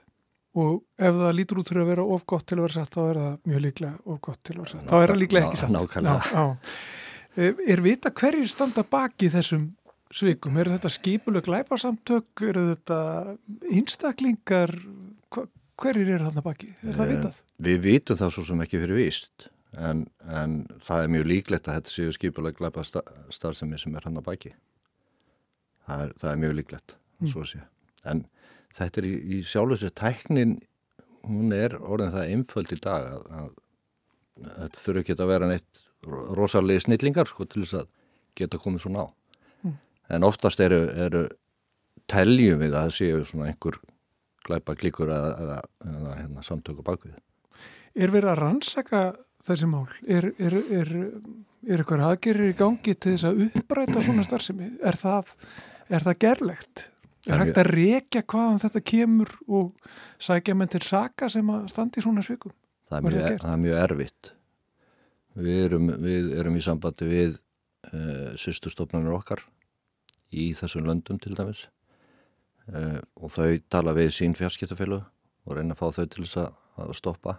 Og ef það lítur út fyrir að vera of gott til að vera satt, þá er það mjög líklega of gott til að vera satt. Þá er það líklega ekki satt. Nákvæmlega. Er vita hverjir standa baki þessum svikum? Er þetta skipuleg glæparsamtök? Er þetta einstaklingar? Hverjir er þarna baki? Er það vitað? Við vitum það svo sem ekki fyrir vist. En, en það er mjög líklegt að þetta séu skipuleg glæparstarfsemi sem er hann að baki. Það er, það er mjög líklegt, mm. svo að sé. En þetta er í, í sjálfsveit tæknin, hún er orðin það einföld í dag að, að, að þetta þurfi ekki að vera neitt rosalegi snillingar sko til þess að geta komið svona á. Mm. En oftast eru, eru teljum við að það séu svona einhver glæpa klíkur eða, hérna, samtöku bakvið. Er verið að rannsaka þessi mál? Er, er, er, er eitthvað aðgerir í gangi til þess að uppræta svona starfsemi? Er það, það gerlegt? Er hægt að rekja hvaðan þetta kemur og sækja menn til saka sem að standi svona svikum? Það er mjög, það er mjög erfitt. Við erum, við erum í sambandi við uh, eh, sýstustofnarnir okkar í þessum löndum til dæmis uh, og þau tala við sín fjarskiptafélag og reyna að fá þau til þess að, að stoppa.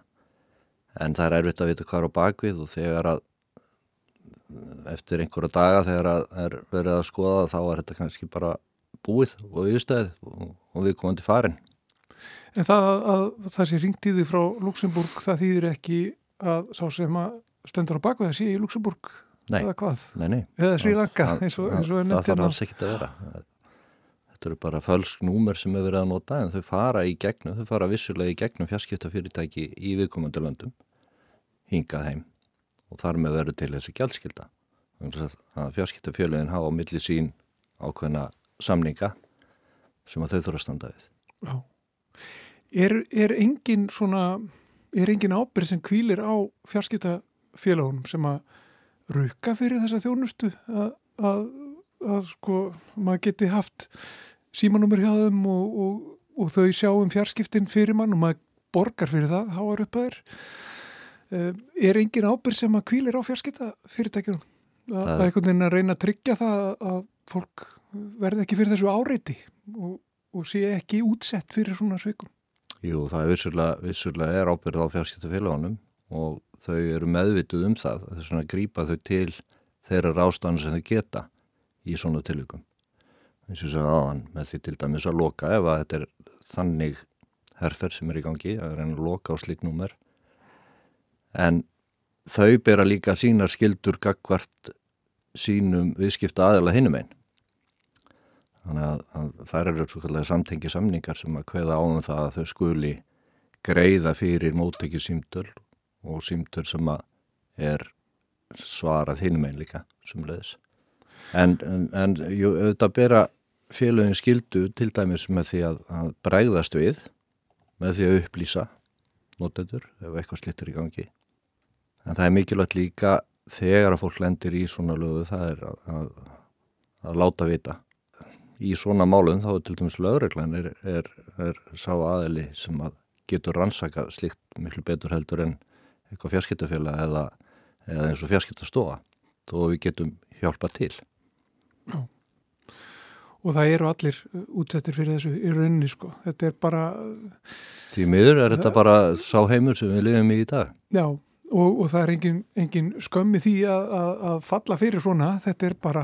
En það er erfitt að vita hvað er á bakvið og þegar að eftir einhverja daga þegar að er verið að skoða þá er þetta kannski bara búið og viðstæðið og, og við komum til farin. En það að það sé ringt í því frá Luxemburg það þýðir ekki að sá sem að stendur á bakveða sé í Luxemburg nei? Nei, nei. Eða Sri Lanka eins og, eins og það þarf hérna. alls ekkit að vera. Þetta eru bara fölsk númer sem er verið að nota en þau fara í gegnum, þau fara vissulega í gegnum fjarskiptafyrirtæki í viðkomandi löndum hingað heim og þar með verður til þessi gjaldskilda. Fjarskiptafjöluðin hafa á milli sín ákveðna samninga sem að þau þurfa að standa við. Já. Er, er engin svona, er engin ábyrð sem kvílir á fjarskiptafélagunum sem að rauka fyrir þessa þjónustu að, að, að sko maður geti haft símanúmer hjá þeim og, og, og þau sjá um fjarskiptin fyrir mann og maður borgar fyrir það, háar upp að er. Eh, er engin ábyrð sem að kvílir á fjarskiptafyrirtækjum? Að, að einhvern veginn að reyna að tryggja það að fólk verði ekki fyrir þessu áreiti og, og sé ekki útsett fyrir svona sveikum. Jú, það er vissulega, vissulega er ábyrð á fjarskiptafélagunum og þau eru meðvituð um það þess að grípa þau til þeirra rástanu sem þau geta í svona tilvíkum. Þess að aðan með því til dæmis að loka ef að þetta er þannig herfer sem er í gangi að reyna að loka á sliknúmer en þau bera líka sínar skildur gagvart sínum viðskipta aðeila hinnum einn Þannig að, að það eru svo kallega samtengi samningar sem að hveða áum það að þau skuli greiða fyrir móttekið símtöl og símtöl sem að er svarað hinum einn líka sumleðis. En, en, en jú, auðvitað bera félagin skildu til dæmis með því að, að bregðast við með því að upplýsa notendur ef eitthvað slittur í gangi. En það er mikilvægt líka þegar að fólk lendir í svona lögu það er að, að láta vita í svona málum þá er til dæmis lögreglan er, er, er sá aðeli sem að getur rannsakað slikt miklu betur heldur en eitthvað fjarskiptafélag eða, eða eins og fjarskiptastofa þó við getum hjálpa til. Já. Og það eru allir útsettir fyrir þessu í rauninni sko. Þetta er bara... Því miður er þetta bara sá heimur sem við lifum í í dag. Já, og, og það er engin, engin skömmi því að, að, að falla fyrir svona þetta er bara,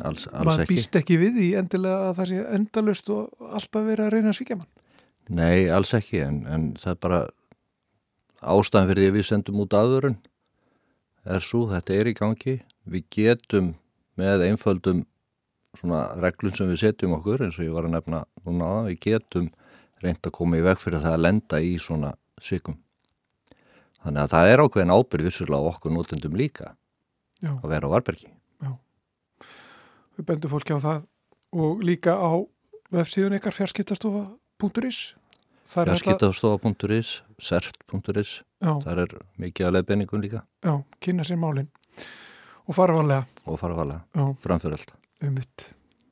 alls, alls maður býst ekki við í endilega að það sé endalust og alltaf verið að reyna að svíkja mann Nei, alls ekki, en, en það er bara ástæðan fyrir því að við sendum út aðurinn er svo, þetta er í gangi við getum með einföldum svona reglum sem við setjum okkur eins og ég var að nefna núna aðan, við getum reynd að koma í veg fyrir það að lenda í svona sykum. Þannig að það er ákveðin ábyrg vissulega okkur nótendum líka Já. að vera á varbergi. Já, við bendum fólki á það og líka á vefsíðun ykkar fjarskiptastofa.is Fjarskiptastofa.is, sert.is, þar er mikið að leiðbenningum líka. Já, kynna sér málinn og fara varlega. Og fara varlega, framfyrir allt um mitt,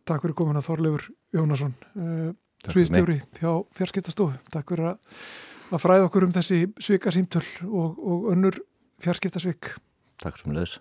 takk fyrir komin að Þorlefur Jónasson eh, uh, sviðstjóri hjá fjarskiptastofu, takk fyrir að, að fræða okkur um þessi svika símtöl og, og önnur fjarskiptasvik. Takk svo mjög leðis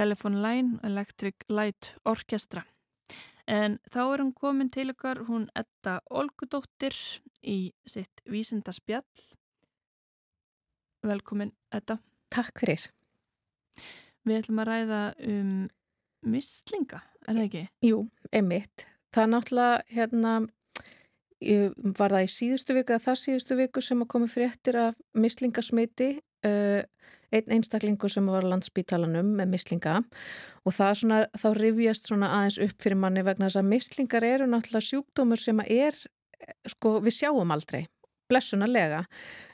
Telephone Line Electric Light Orchestra. En þá er hún komin til ykkar, hún etta Olgudóttir í sitt vísindarspjall. Velkomin etta. Takk fyrir. Við ætlum að ræða um mislinga, er það ekki? Jú, emitt. Það er náttúrulega, hérna, var það í síðustu viku eða þar síðustu viku sem að komi fréttir af mislingasmiti uh, einn einstaklingu sem var landsbítalanum með mislinga og það svona, þá rifjast svona aðeins upp fyrir manni vegna þess að mislingar eru náttúrulega sjúkdómur sem er, sko, við sjáum aldrei blessunarlega.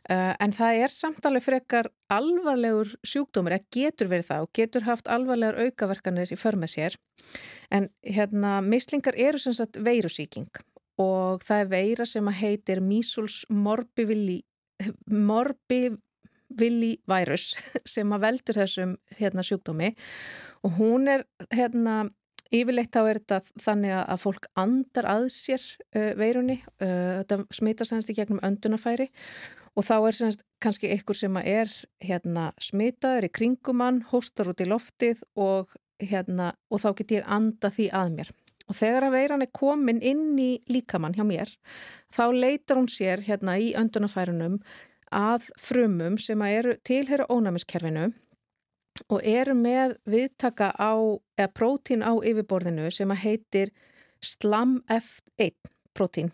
Uh, en það er samtalið frekar alvarlegur sjúkdómur, eða getur verið það og getur haft alvarlegar aukaverkanir í för með sér. En hérna mislingar eru sem sagt veirusíking og það er veira sem að heitir Measles morbivilli morbivilli vírus [laughs] sem að veldur þessum hérna sjúkdómi og hún er hérna Yfirleitt þá er þetta þannig að fólk andar að sér uh, veirunni, uh, þetta smittar sennst í gegnum öndunafæri og þá er sennst kannski ykkur sem er hérna, smittaður í kringumann, hóstar út í loftið og, hérna, og þá get ég anda því að mér. Og þegar að veiran er komin inn í líkamann hjá mér, þá leitar hún sér hérna í öndunafærunum að frumum sem að eru tilhera ónæmiskerfinu og eru með viðtaka á, eða prótín á yfirborðinu sem að heitir SLAM F1 prótín.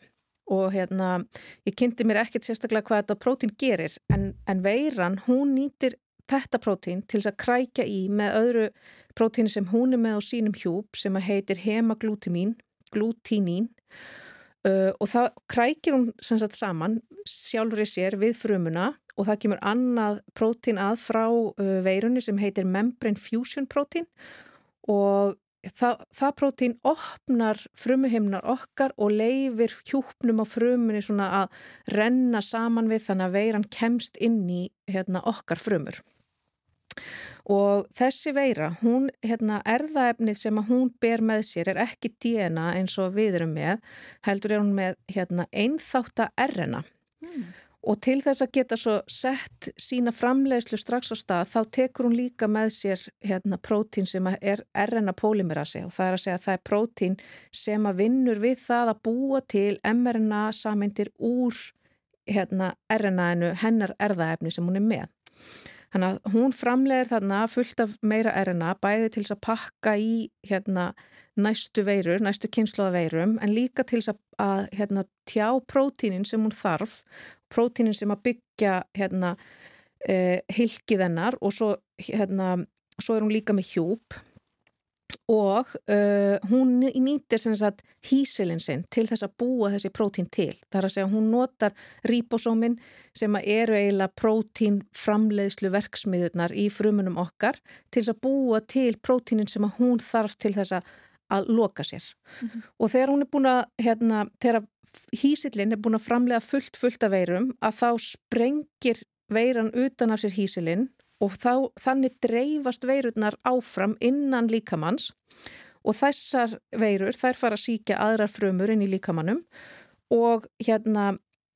Og hérna, ég kynnti mér ekkert sérstaklega hvað þetta prótín gerir en, en veiran, hún nýtir þetta prótín til þess að krækja í með öðru prótín sem hún er með á sínum hjúp sem að heitir hemaglútimín glútínín uh, og það krækir hún sem sagt saman sjálfur í sér við frumuna og það kemur annað prótín að frá uh, veirunni sem heitir membrane fusion prótín og það, það prótín opnar frumuhimnar okkar og leifir hjúpnum á frumunni svona að renna saman við þannig að veiran kemst inn í hérna, okkar frumur. Og þessi veira, hún, hérna, erðaefnið sem að hún ber með sér er ekki DNA eins og við erum með, heldur er hún með hérna, einþátt að RNA. Mm. Og til þess að geta svo sett sína framleiðslu strax á stað þá tekur hún líka með sér hérna, prótín sem er RNA polymerasi og það er að segja að það er prótín sem að vinnur við það að búa til mRNA samindir úr hérna, RNA-inu hennar erðaefni sem hún er með. Þannig að hún framleiðir þarna fullt af meira RNA bæði til þess að pakka í hérna, næstu veirur, næstu kynnslóða veirum en líka til þess að, að hérna, tjá prótínin sem hún þarf prótínin sem að byggja hérna, eh, hilkið hennar og svo, hérna, svo er hún líka með hjúp og uh, hún nýtir sagt, hísilin sinn til þess að búa þessi prótín til. Það er að segja hún notar ribosómin sem eru eiginlega prótín framleiðslu verksmiðurnar í frumunum okkar til þess að búa til prótínin sem hún þarf til þess að loka sér mm -hmm. og þegar hún er búin að hérna, þegar hísillin er búin að framlega fullt fullt af veirum að þá sprengir veiran utan af sér hísillin og þá, þannig dreifast veirurnar áfram innan líkamanns og þessar veirur þær fara að síkja aðrar frömur inn í líkamannum og hérna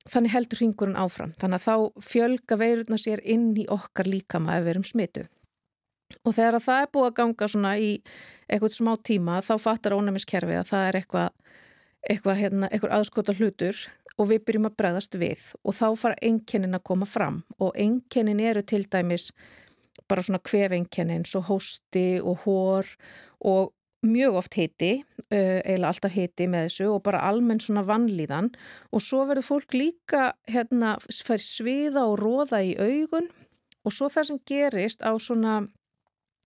þannig heldur hringurinn áfram. Þannig að þá fjölga veirurnar sér inn í okkar líkama ef við erum smituð. Og þegar það er búið að ganga svona í eitthvað smá tíma þá fattar ónæmiskerfi að það er eitthvað eitthvað, hérna, eitthvað aðskota hlutur og við byrjum að bregðast við og þá fara enkennin að koma fram og enkennin eru til dæmis bara svona kvefenkennin, svo hósti og hór og mjög oft hiti, eiginlega alltaf hiti með þessu og bara almenn svona vannlíðan og svo verður fólk líka hérna fær sviða og róða í augun og svo það sem gerist á svona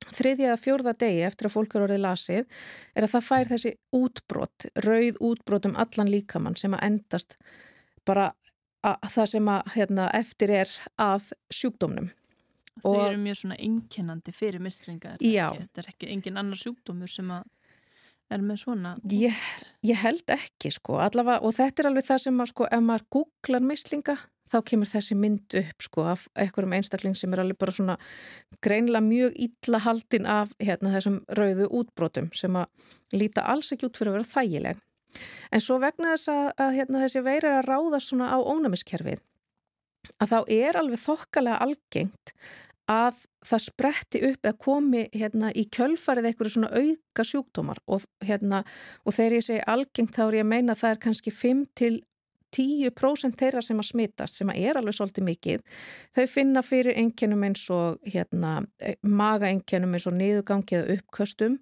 þriðja að fjórða degi eftir að fólk eru orðið lasið er að það fær þessi útbrott, rauð útbrott um allan líkamann sem að endast bara að það sem að hérna, eftir er af sjúkdómnum. Þau eru mjög svona einkennandi fyrir mislinga. Já. Þetta er ekki engin annar sjúkdómur sem að er með svona... Ég, ég held ekki sko, allavega og þetta er alveg það sem að sko ef maður googlar mislinga þá kemur þessi mynd upp sko af einhverjum einstakling sem er alveg bara svona greinlega mjög illa haldin af hérna þessum rauðu útbrotum sem að líta alls ekki út fyrir að vera þægileg. En svo vegna þess að, að hérna, þessi veiri er að ráða svona á ónæmiskerfið að þá er alveg þokkalega algengt að það spretti upp eða komi hérna í kjölfarið eitthvað svona auka sjúkdómar og hérna og þegar ég segi algengt þá er ég að meina að það er kannski 5 til 10% þeirra sem að smitast, sem að er alveg svolítið mikið, þau finna fyrir enginum eins og hérna, magaenginum eins og niðugangi eða uppköstum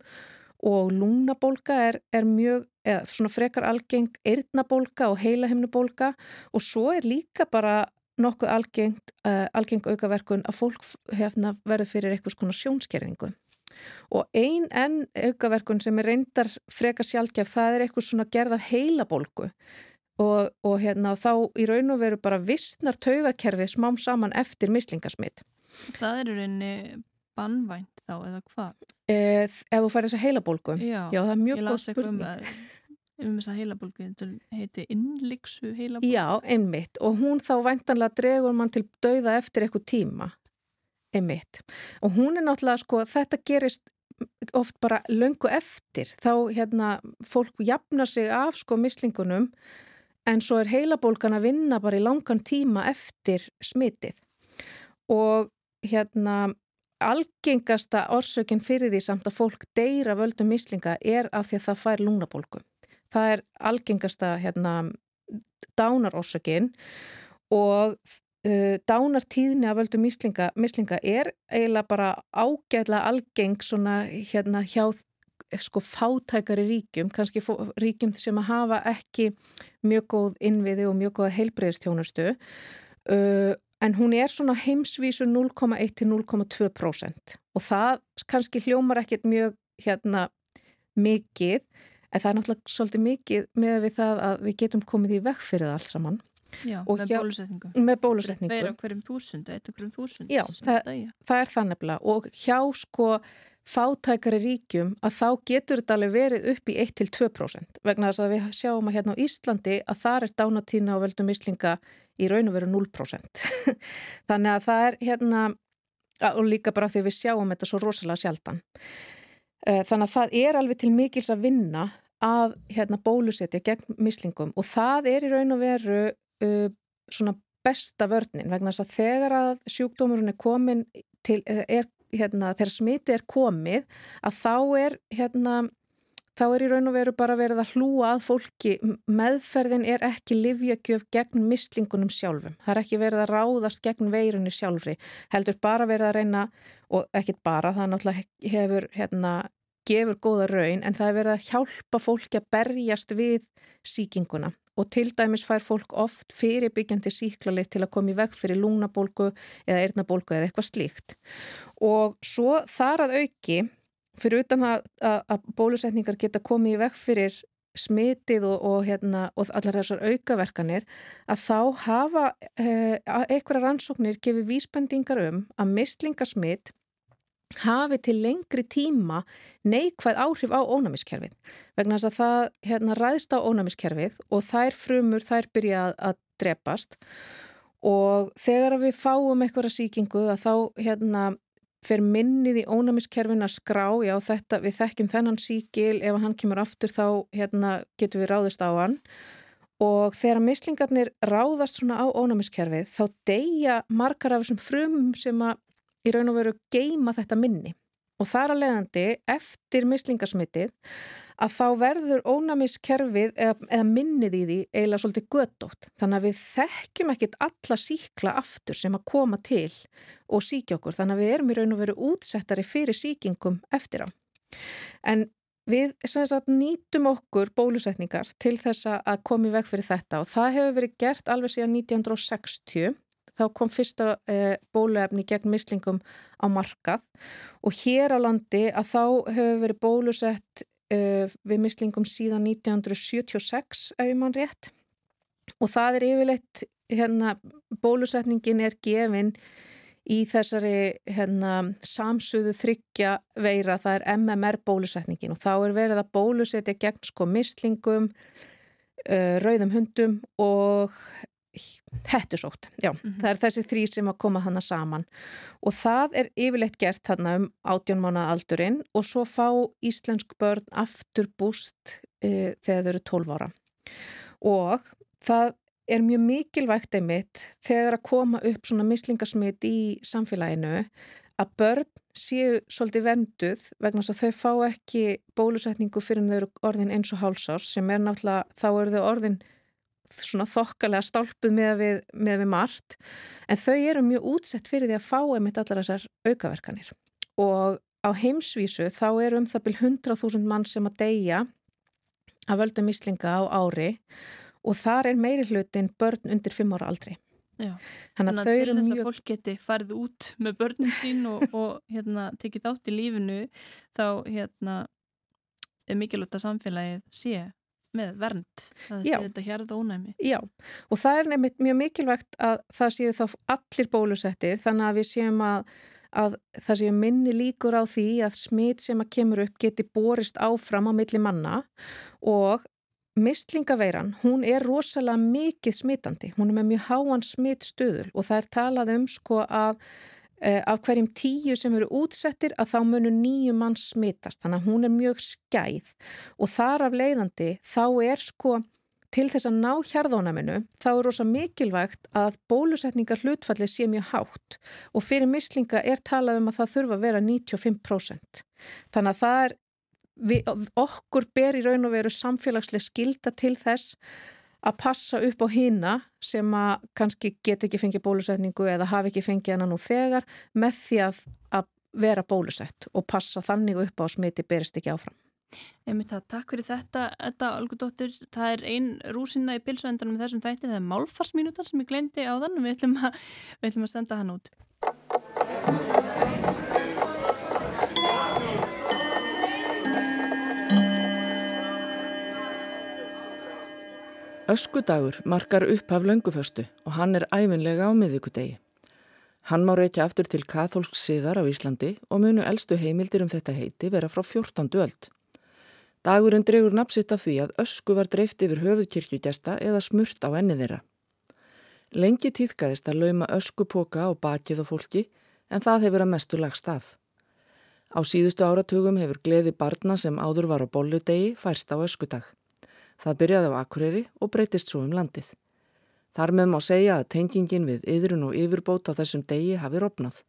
og lúnabólka er, er mjög, eða svona frekar algeng eirnabólka og heilahimnubólka og svo er líka bara nokkuð algengt, uh, algeng aukaverkun að fólk hefna verður fyrir eitthvað svona sjónskerðingu. Og ein enn aukaverkun sem er reyndar frekar sjálfgef, það er eitthvað svona gerð af heilabólku og, og hérna þá í raun og veru bara vissnar taugakerfið smám saman eftir mislingasmitt. Það er reyni bannvænt þá eða hvað? Ef, ef þú færði þess að heilabólgu? Já, Já, það er mjög góð um spurning. um þessa heilabólgu, þetta heiti innliksu heilabólgu. Já, einmitt og hún þá væntanlega dregur mann til dauða eftir eitthvað tíma einmitt og hún er náttúrulega sko þetta gerist oft bara löngu eftir þá hérna fólk jafnar sig af sko mislingunum en svo er heilabólgan að vinna bara í langan tíma eftir smitið og hérna algengasta orsökin fyrir því samt að fólk deyra völdum mislinga er af því að það fær lungnabólgu. Það er algengasta hérna, dánarorsökin og uh, dánartíðni af völdum mislinga, mislinga er eiginlega bara ágæðlega algeng svona hérna hjá sko fátækari ríkjum, kannski ríkjum sem að hafa ekki mjög góð innviði og mjög góða heilbreyðstjónustu uh, en hún er svona heimsvísu 0,1 til 0,2% og það kannski hljómar ekkert mjög hérna mikið en það er náttúrulega svolítið mikið með við það að við getum komið í vekk fyrir það allt saman. Já, og með bólusetningu. Með bólusetningu. Hverjum þúsund, eitt á hverjum þúsund. Já, það, það er það nefnilega og hjá sko fátækari ríkjum að þá getur þetta alveg verið upp í 1-2% vegna þess að við sjáum að hérna á Íslandi að þar er dánatína og veldum mislinga í raun og veru 0%. [laughs] Þannig að það er hérna og líka bara því við sjáum þetta svo rosalega sjaldan. Þannig að það er alveg til mikils að vinna að hérna, bólusetja gegn mislingum og það er í raun og veru uh, svona besta vörnin vegna þess að þegar að sjúkdómurinn er komin til, er, hérna, þegar smiti er komið að þá er hérna þá er í raun og veru bara verið að hlúa að fólki, meðferðin er ekki livjögjöf gegn mislingunum sjálfum. Það er ekki verið að ráðast gegn veirunni sjálfri, heldur bara verið að reyna og ekkit bara, það náttúrulega hefur hérna gefur góða raun en það er verið að hjálpa fólki að berjast við síkinguna og til dæmis fær fólk oft fyrirbyggjandi síklarleitt til að koma í veg fyrir lúnabólgu eða eirnabólgu eða eitthvað slíkt. Og svo þar að auki fyrir utan að, að, að bólusetningar geta komið í veg fyrir smitið og, og, hérna, og allar þessar aukaverkanir að þá hafa eh, eitthvað rannsóknir gefið vísbendingar um að mislingasmitt hafi til lengri tíma neikvæð áhrif á ónæmiskerfið. Vegna þess að það hérna, ræðst á ónæmiskerfið og þær frumur þær byrja að, drepast. Og þegar við fáum eitthvað síkingu að þá hérna, fer minnið í ónæmiskerfin að skrá já þetta við þekkjum þennan síkil ef hann kemur aftur þá hérna, getum við ráðist á hann. Og þegar mislingarnir ráðast svona á ónæmiskerfið þá deyja margar af þessum frumum sem að í raun og veru geima þetta minni og þar að leiðandi eftir mislingasmitið að þá verður ónæmiskerfið eða, eða minnið í því eiginlega svolítið gödótt. Þannig að við þekkjum ekkit alla síkla aftur sem að koma til og síkja okkur. Þannig að við erum í raun og veru útsettari fyrir síkingum eftir á. En við sagt, nýtum okkur bólusetningar til þess að koma í veg fyrir þetta og það hefur verið gert alveg síðan 1960 þá kom fyrsta eh, bóluefni gegn mislingum á markað og hér á landi að þá hefur verið bólusett eh, við mislingum síðan 1976 ef mann rétt. Og það er yfirleitt hérna, bólusetningin er gefin í þessari hérna, samsuðu þryggja veira, það er MMR bólusetningin. Og þá er verið að bólusetja gegn sko mislingum, uh, rauðum hundum og hettusótt, já, mm -hmm. það er þessi þrý sem að koma hana saman. Og það er yfirleitt gert þarna um átjónmána aldurinn og svo fá íslensk börn aftur búst e, þegar þau eru 12 ára. Og það er mjög mikilvægt einmitt þegar að koma upp svona mislingasmit í samfélaginu að börn séu svolítið venduð vegna þess að þau fá ekki bólusetningu fyrir þau eru orðin eins og hálsás sem er náttúrulega, þá eru þau orðin svona þokkalega stálpuð með við, með við margt en þau eru mjög útsett fyrir því að fá einmitt allar þessar aukaverkanir og á heimsvísu þá er um það byrj 100.000 mann sem að deyja að völda mislinga á ári og þar er meiri hlutin börn undir 5 ára aldri. Já. Þannig að eru til þess að mjög... fólk geti farið út með börnin sín og, [laughs] og hérna, tekið þátt í lífinu þá hérna, er mikilvægt að samfélagið sé með vernd að Já. þetta hérða ónæmi. Já, og það er nefnitt mjög mikilvægt að það séu þá allir bólusettir þannig að við séum að, að það séu minni líkur á því að smit sem að kemur upp geti borist áfram á milli manna og mislingaveiran, hún er rosalega mikið smitandi, hún er með mjög háan smittstöður og það er talað um sko að af hverjum tíu sem eru útsettir að þá munu nýju mann smitast, þannig að hún er mjög skæð. Og þar af leiðandi þá er sko til þess að ná hjarðónaminu þá er rosa mikilvægt að bólusetningar hlutfalli sé mjög hátt. Og fyrir mislinga er talað um að það þurfa að vera 95%. Þannig að það er, við, okkur ber í raun og veru samfélagslega skilda til þess að passa upp á hýna sem að kannski get ekki fengið bólusetningu eða hafi ekki fengið hana nú þegar með því að, að vera bólusett og passa þannig upp á smiti berist ekki áfram. Einmitt það, takk fyrir þetta, þetta Olgudóttir, það er ein rúsina í pilsuendanum með þessum þætti, það er málfarsminutar sem ég glemdi á þann og við ætlum að, við ætlum að senda hann út. Öskudagur markar upphaf lönguföstu og hann er æfinlega á miðvíkudegi. Hann má reykja aftur til katholsk siðar á Íslandi og munu eldstu heimildir um þetta heiti vera frá 14. öld. Dagurinn dregur napsitt af því að ösku var dreift yfir höfuðkirkjugjasta eða smurt á enni þeirra. Lengi tíðgæðist að lauma öskupoka á bakið á fólki en það hefur að mestu lagst af. Á síðustu áratugum hefur gleði barna sem áður var á bolludegi færst á öskudag. Það byrjaði á Akureyri og breytist svo um landið. Þar með má segja að tengingin við yðrun og yfirbót á þessum degi hafi rofnað.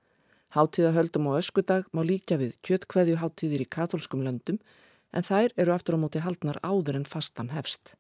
Háttíðahöldum á öskudag má líka við kjötkveðju háttíðir í katólskum löndum en þær eru aftur á móti haldnar áður en fastan hefst.